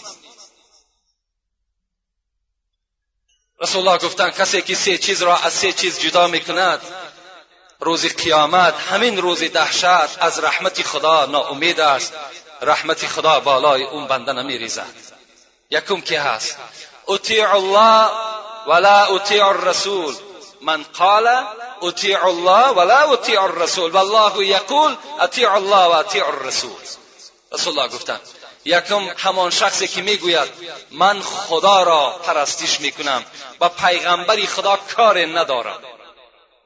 رسول الله گفتن کسی که سه چیز را از سه چیز جدا می‌کند روز قیامت همین روز دهشت از رحمت خدا ناامید است. رحمت خدا بالای اون بنده نمیریزد. یکم که هست. اطیع الله ولا اطیع الرسول. من قال اطیع الله ولا اطیع الرسول. والله یقول اطیع الله و اطیع الرسول. رسول الله گفتن یکم همان شخصی که می‌گوید من خدا را پرستش می‌کنم و پیغمبری خدا کار ندارم.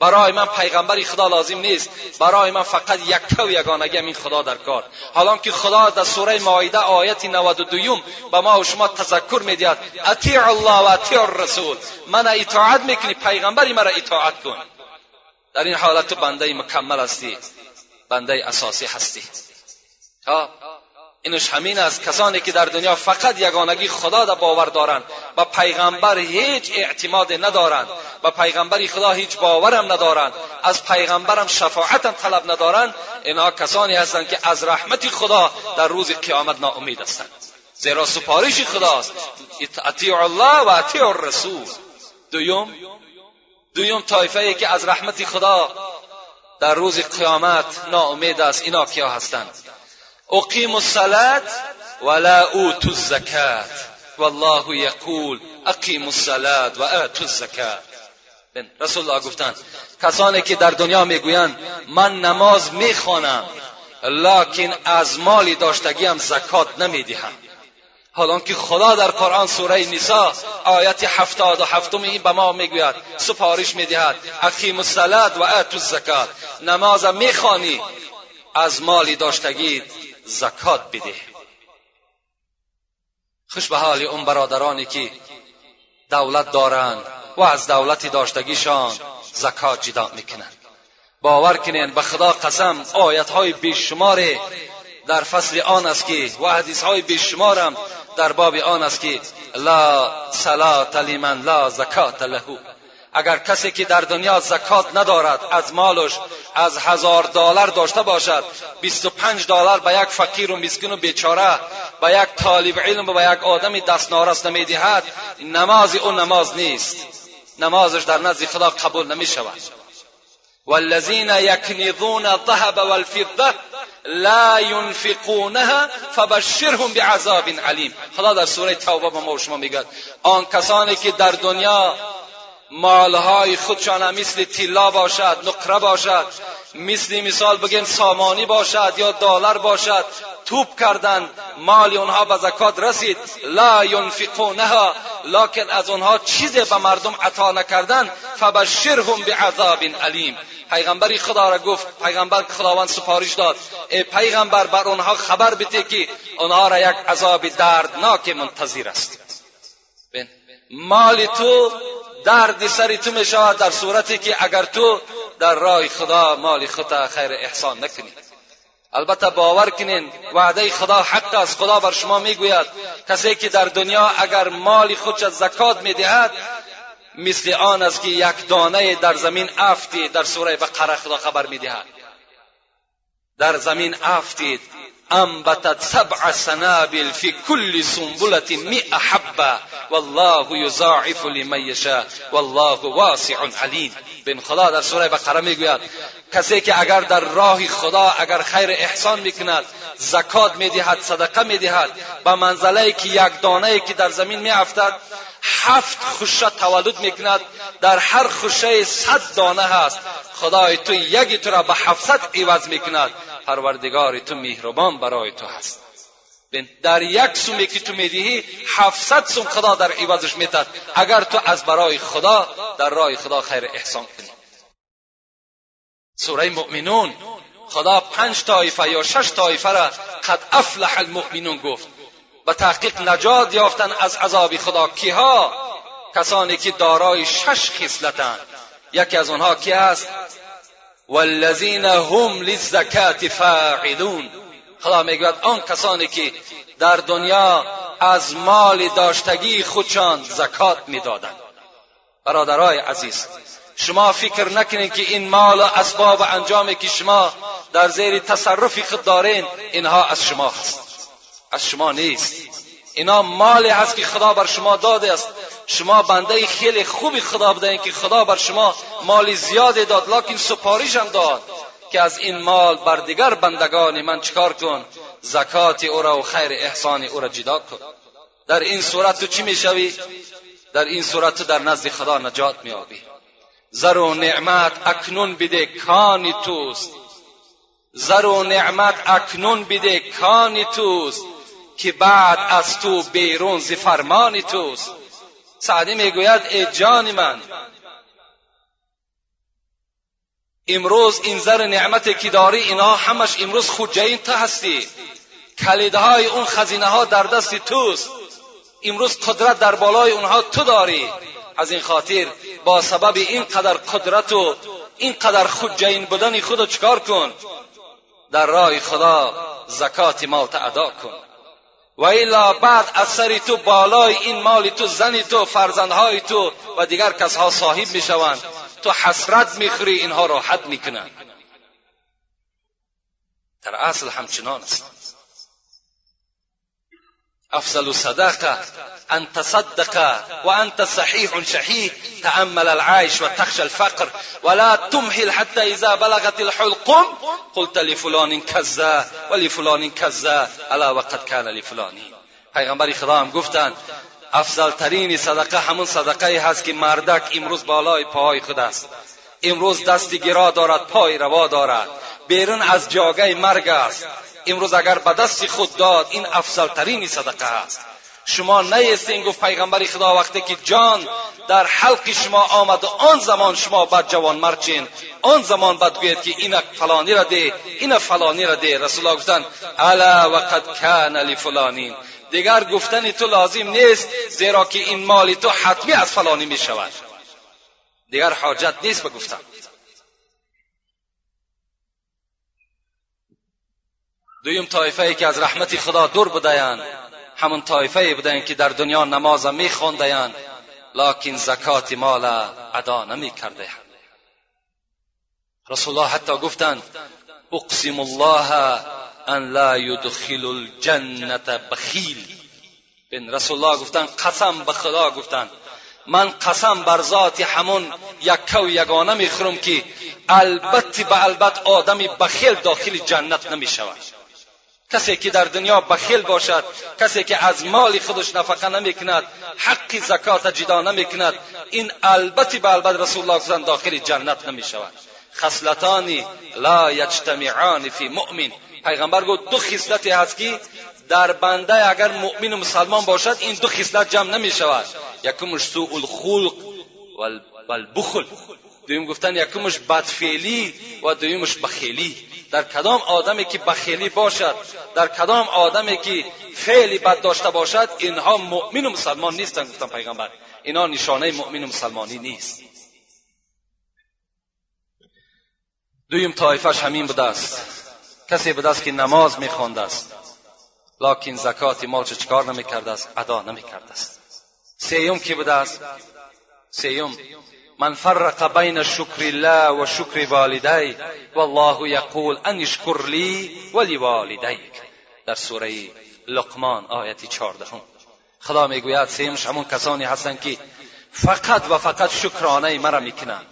برای من پیغمبری خدا لازم نیست. برای من فقط یک و یگانگی این خدا در کار. حالا که خدا در سوره مایده آیت 92 به ما و شما تذکر می‌دهد اطیع الله و اطیع الرسول. من اطاعت می‌کنی پیغمبری مرا اطاعت کن. در این حالت تو بنده مکمل هستی بنده اساسی هستی. ها اینش همین است. کسانی که در دنیا فقط یگانگی خدا را باور دارند و پیغمبر هیچ اعتماد ندارند و پیغمبری خدا هیچ باورم ندارند. از پیغمبرم شفاعتم طلب ندارند. اینها کسانی هستند که از رحمت خدا در روز قیامت ناامید هستند. زیرا سپارش خداست. اطیع الله و اطیع الرسول. دویم دویم طایفه ای که از رحمت خدا در روز قیامت ناامید است. اینا کیا هستند؟ اقیم الصلاة ولا اوتوا الزکات والله یقول اقیم الصلاة و آتوا الزکات رسول الله گفتند کسانی که در دنیا می‌گویند من نماز می‌خوانم لکن از مالی داشتگیم زکات نمی‌دهم. حالا که خدا در قرآن سوره نسا آیت هفتاد و هفتم این به ما می‌گوید سفارش می‌دهد اقیم الصلاة و الزکات نماز می‌خوانی از مالی داشتگی زکات بده خوش به حال اون برادرانی که دولت دارند و از دولتی داشتگیشان زکات جدا می‌کنند. باور کنین به خدا قسم آیت های بیشمار در فصل آن است که و حدیث های بیشمارم در باب آن است که لا صلات لمن لا زکات له. اگر کسی که در دنیا زکات ندارد از مالش از هزار دلار داشته باشد 25 دلار به یک فقیر و مسکین و بیچاره به یک طالب علم و به یک آدم دست نارس نمی‌دهد نماز او نماز نیست. نمازش در نزد خدا قبول نمی شود والذین یکنیزون الذهب والفضه لا ينفقونها فبشرهم بعذاب علیم. خدا در سوره توبه به ما شما میگد آن کسانی که در دنیا مالهای خودشان مثل تیلا باشد نقره باشد مثل مثال بگیم سامانی باشد یا دلار باشد توپ کردند مال اونها به زکات رسید. لا ینفقونها لکن از اونها چیزی به مردم عطا نکردن فبشرهم بعذاب علیم. پیغمبری خدا را گفت پیغمبر خداوند سفارش داد ای پیغمبر بر اونها خبر بده که اونها را یک عذاب دردناک منتظر است. مال تو درد سری تو می شود در صورتی که اگر تو در راه خدا مال خدا خیر احسان نکنی. البته باور کنین وعده خدا حق است. خدا بر شما می‌گوید کسی که در دنیا اگر مال خودش زکات می‌دهد مثل آن است که یک دانه در زمین افتی در سوره بقره خدا خبر می‌دهد. در زمین افتید. أنبتت سبع سنابل في كل سنبلة مئة حبة. والله يضاعف لمن يشاء. والله واسع علیم بن خدا در سورة بقرة میگوید کسی که اگر در راه خدا اگر خیر احسان میکند زکات میدهد صدقه میدهد به منزله که یک دانه که در زمین میافتد هفت خوشه تولد میکند در هر خوشه صد دانه هست. خدای تو یکی تو را به هفتصد عوض میکند. پروردگار تو مهربان برای تو هست. در یک سومی که تو می‌دهی هفتصد سوم خدا در عوضش میتد اگر تو از برای خدا در راه خدا خیر احسان کنی. سوره مؤمنون خدا پنج طایفه یا شش طایفه را قد افلح المؤمنون گفت. به تحقیق نجات یافتن از عذاب خدا کیها؟ کسانی که دارای شش خصلتند یکی از آنها کی است والذین هم للزکات فاعلون. خدا می‌گوید آن کسانی که در دنیا از مال داشتگی خودشان زکات می‌دادند. برادرای عزیز شما فکر نکنید که این مال و اسباب و انجامی که شما در زیر تصرف خود دارین اینها از شما هست. از شما نیست. اینا مالی هست که خدا بر شما داده است. شما بنده خیلی خوبی خدا بدهین که خدا بر شما مالی زیادی داد لکن سپاریش هم داد که از این مال بر دیگر بندگان من چکار کن؟ زکات او را و خیر احسان او را جدا کن. در این صورت تو چی می‌شوی؟ در این صورت تو در نزد خدا نجات میابی زر و نعمت اکنون بده کانی توست. زر و نعمت اکنون بده کانی توست که بعد از تو بیرون ز فرمان توست. سعدی می‌گوید ای جان من امروز این زر نعمت که داری اینا همش امروز خودجین تو هستی. کلیدهای اون خزینه ها در دست توست. امروز قدرت در بالای اونها تو داری. از این خاطر با سبب اینقدر قدرت و اینقدر خودجین بودن خود چکار کن؟ در راه خدا زکات ما ادا کن. و الا بعد سر تو بالای این مال تو زن تو فرزندهای تو و دیگر کسها صاحب می‌شوند. تو حسرت می‌خوری اینها را حد می‌کنند در اصل همچنان است. أفضل صدقه أن تصدق وأنت صحيح شحيح تأمل العيش وتخشى الفقر ولا تمهل حتى إذا بلغت الحلقم قلت لفلان كذا ولفلان كذا ألا وقد كان لفلان. پیغمبر خدا هم گفتند افضل ترین صدقه همون صدقه هست که مردک امروز بالای پای خود است. امروز دستی گرا دارد پای روا دارد. بیرون از جاگه مرگ است. امروز اگر به دست خود داد این افضل ترین صدقه است. شما نیستین گفت پیغمبر خدا وقتی که جان در حلق شما آمد و آن زمان شما بعد جوان مرچین. آن زمان بعد گوید که این فلانی را ده این فلانی را ده. رسول الله گفتن الا وقد کان لفلانین دیگر گفتن تو لازم نیست زیرا که این مال تو حتمی از فلانی می شود دیگر حاجت نیست بگفتن دویم طایفه ای که از رحمت خدا دور بودند همون طایفه ای بودند که در دنیا نماز میخواندند لکن زکات مال ادا نمی کرده رسول الله حتی گفتند اقسم الله ان لا یدخل الجنت بخیل. بن رسول الله گفتند قسم به خدا گفتند من قسم بر ذات همون یکه و یگانه می‌خورم که البته به البت آدمی بخیل داخل جنت نمی شود کسی که در دنیا بخیل باشد کسی که از مال خودش نفقه نمی کند حق زکات جدا نمی کند این البته به البت رسول الله گفتند داخل جنت نمی شود خصلتانی لا یجتمعان فی مؤمن. پیغمبر گفت دو خصلتی هست که در بنده اگر مؤمن و مسلمان باشد این دو خصلت جمع نمی شود یکمش سوء الخلق و البخل. دویم گفتن یکمش بدفعلی و دویمش بخیلی. در کدام آدمی که بخیلی باشد در کدام آدمی که فعلی بد داشته باشد اینها مؤمن و مسلمان نیستند گفتن پیغمبر. اینها نشانه مؤمن و مسلمانی نیست. دویم طایفش همین بوده است. کسی بوده است که نماز میخوانده است. لکن زکات مالش چکار نمی‌کرده است؟ ادا نمی‌کرده است. سیوم کی بوده است؟ سیوم. من فرق بین شکر الله و شکر والدی والله یقول ان اشکر لی ولوالدیک در سوره لقمان آیتی چهاردهم. خدا می‌گوید سیمش همون کسانی هستند که فقط و فقط شکرانه مرا می‌کنند.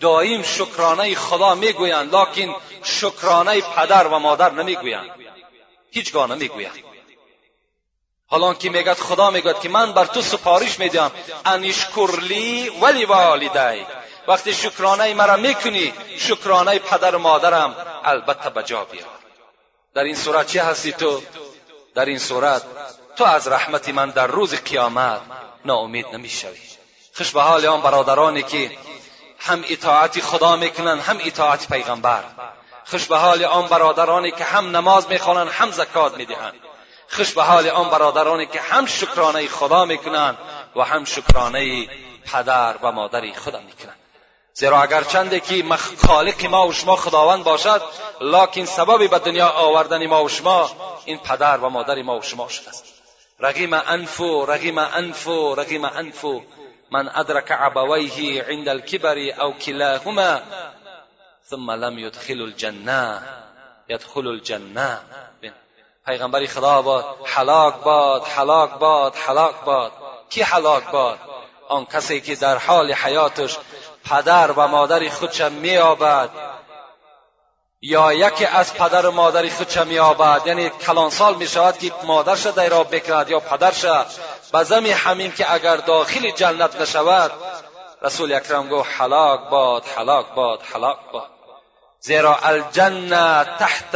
دائم شکرانه خدا می‌گویند لکن شکرانه پدر و مادر نمی‌گویند. هیچگاه نمی‌گویند. حالا که میگد خدا میگد که من بر تو سپارش میدم. انشکرلی ولی والدی. وقتی شکرانه مرا می‌کنی شکرانه پدر و مادرم البته به جا بیار. در این صورت چه هستی تو؟ در این صورت تو از رحمت من در روز قیامت ناامید نمی‌شوی. خوش به حال آن برادرانی که هم اطاعت خدا می‌کنن هم اطاعت پیغمبر. خوش به حال آن برادرانی که هم نماز می‌خوانند هم زکات می‌دهند. خوش به حال آن برادرانی که هم شکرانه خدا می‌کنند و هم شکرانه پدر و مادر خدا می‌کنند. زیرا اگر چنده که خالق ما و شما خداوند باشد لکن سبب به دنیا آوردن ما و شما این پدر و مادر ما و شما شده است. رقیم انفو رقیم انفو رقیم انفو من ادرک عبویه عند الكبر او کلاهما ثم لم يدخل الجنه يدخل الجنه پیغمبری خدا باد حلاک باد حلاک باد حلاک باد. کی حلاک باد؟ آن کسی که در حال حیاتش پدر و مادر خودش مییابد. یا یکی از پدر و مادر خودش مییابد. یعنی کلان سال می شود که مادرش در را بکرد یا پدرش به زمی همین که اگر داخل جنت نشود رسول اکرم گفت حلاک باد حلاک باد حلاک باد. زیرا الجنه تحت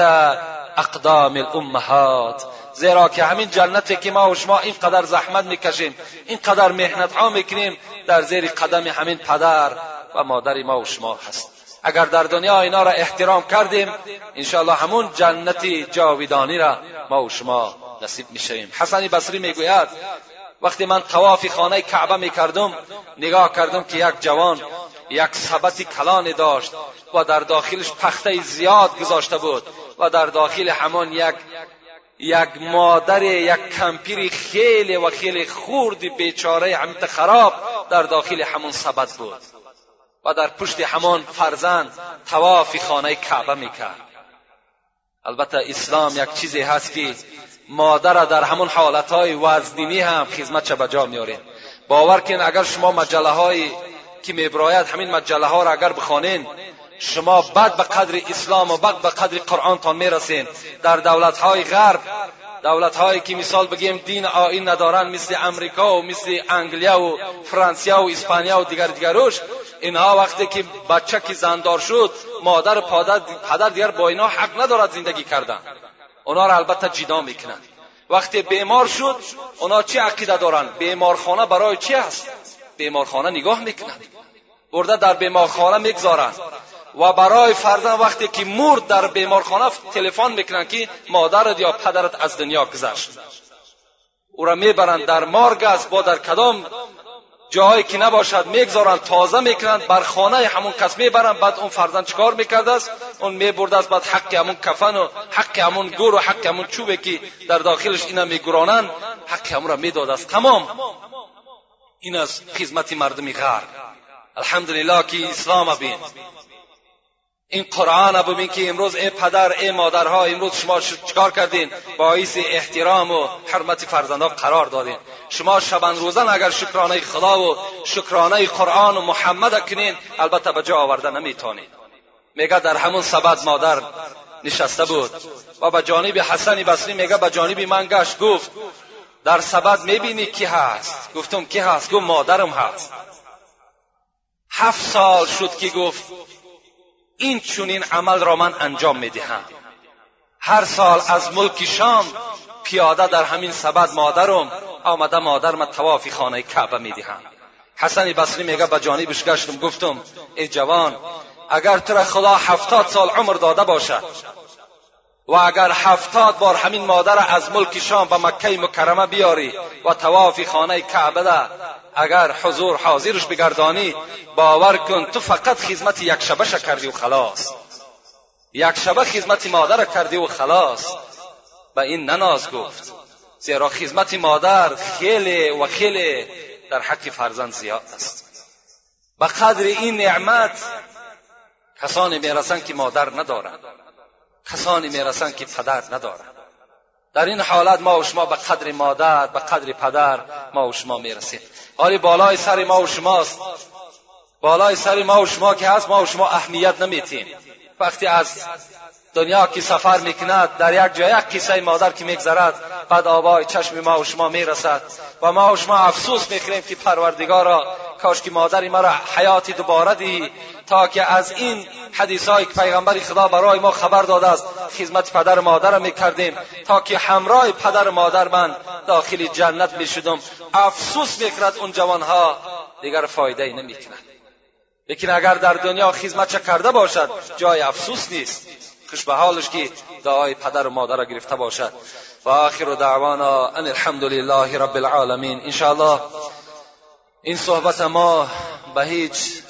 اقدام الامهات زیرا که همین جنتی که ما و شما اینقدر زحمت می‌کشیم اینقدر محنت ها می‌کنیم در زیر قدم همین پدر و مادر ما و شما هست. اگر در دنیا اینا را احترام کردیم انشاءالله همون جنتی جاویدانی را ما و شما نصیب می‌شویم حسن بصری می‌گوید وقتی من طواف خانه کعبه می‌کردم نگاه کردم که یک جوان یک سبت کلانی داشت و در داخلش پخته زیاد گذاشته بود. و در داخل همان یک یک مادر یک کمپیر خیلی و خیلی خورد بیچاره همت خراب در داخل همون سبت بود و در پشت همان فرزند تواف خانه کعبه می‌کرد. البته اسلام یک چیزی هست که مادر در همون حالتهای وزنینی هم خدمت به جا میاریم باور کن اگر شما مجله های که میبراید همین مجله ها را اگر بخوانین شما بد به قدر اسلام و بد به قدر قرآن تان می‌رسین. در دولت های غرب دولت هایی که مثال بگیم دین آین ندارن مثل امریکا و مثل انگلیا و فرانسیا و اسپانیا و دیگر دیگروش اینها وقتی که بچه که زندار شد مادر و پدر دیگر با اینها حق ندارد زندگی کردن. اونا را البته جدا می‌کنند وقتی بیمار شد اونا چه عقیده دارند بیمارخانه برای چی است بیمارخانه نگاه می‌کنند برده در بیمارخانه می‌گذارند و برای فرزند وقتی که مرد در بیمارخانه تلفن می‌کنند که مادرت یا پدرت از دنیا گذشت. او را می‌برند در مارگ است با در کدام جاهایی که نباشد می‌گذارند تازه می‌کنند بر خانه همون کس می‌برند. بعد اون فرزند چکار می‌کرده است؟ اون میبرده است بعد حق همون کفن و حق همون گور و حق همون چوبی که در داخلش اینا میگرانند حق همون را می‌داده است. تمام. این از خدمت مردمی غرب. الحمدلله که اسلام بین این قرآن ببین که امروز ای پدر ای مادرها امروز شما چکار کردین؟ باعث احترام و حرمت فرزندها قرار دادین. شما شبان روزن اگر شکرانه خدا و شکرانه قرآن و محمد کنین البته به جا آورده نمی‌تونید میگه در همون سبد مادر نشسته بود. و به جانب حسن بصری میگه به جانب من گشت گفت در سبد می‌بینی کی هست؟ گفتم کی هست؟ گفت مادرم هست. هفت سال شد که گفت این چونین عمل را من انجام می‌دهم. هر سال از ملک شام پیاده در همین سبد مادرم آمده مادرم تواف خانه کعبه می‌دهم. حسن بصری میگه به جانبش گشتم گفتم ای جوان اگر تو را خدا هفتاد سال عمر داده باشد و اگر هفتاد بار همین مادر از ملک شام به مکه مکرمه بیاری و تواف خانه کعبه ده اگر حضور حاضرش بگردانی باور کن تو فقط خدمت یک شبه کردی و خلاص. یک شبه خدمت مادر کردی و خلاص. به این نناز گفت زیرا خدمت مادر خیلی و خیلی در حق فرزند زیاد است. به قدر این نعمت کسانی می‌رسند که مادر ندارند کسانی می‌رسند که پدر ندارند. در این حالت ما و شما به قدر مادر به قدر پدر ما و شما می‌رسیم. حالی بالای سر ما و شماست. بالای سر ما و شما که هست ما و شما اهمیت نمیتیم وقتی از دنیا که سفر می‌کند در یک جای یک قصه مادر که میگذرد بعد آبای چشم ما و شما می‌رسد. و ما و شما افسوس می‌کنیم که پروردگارا کاش که مادر ما را حیاتی دوباره دی تا که از این حدیث که پیغمبر خدا برای ما خبر داده است خدمت پدر مادر می‌کردیم. تا که همراه پدر مادر من داخل جنت می‌شدم. افسوس می‌کند اون جوانها. دیگر فایده ای نمی‌کند. لیکن اگر در دنیا خدمت کرده باشد جای افسوس نیست. خوش به حالش که دعای پدر و مادر را گرفته باشد. و آخر دعوانا ان الحمد لله رب العالمین. ان این صحبت ما به هیچ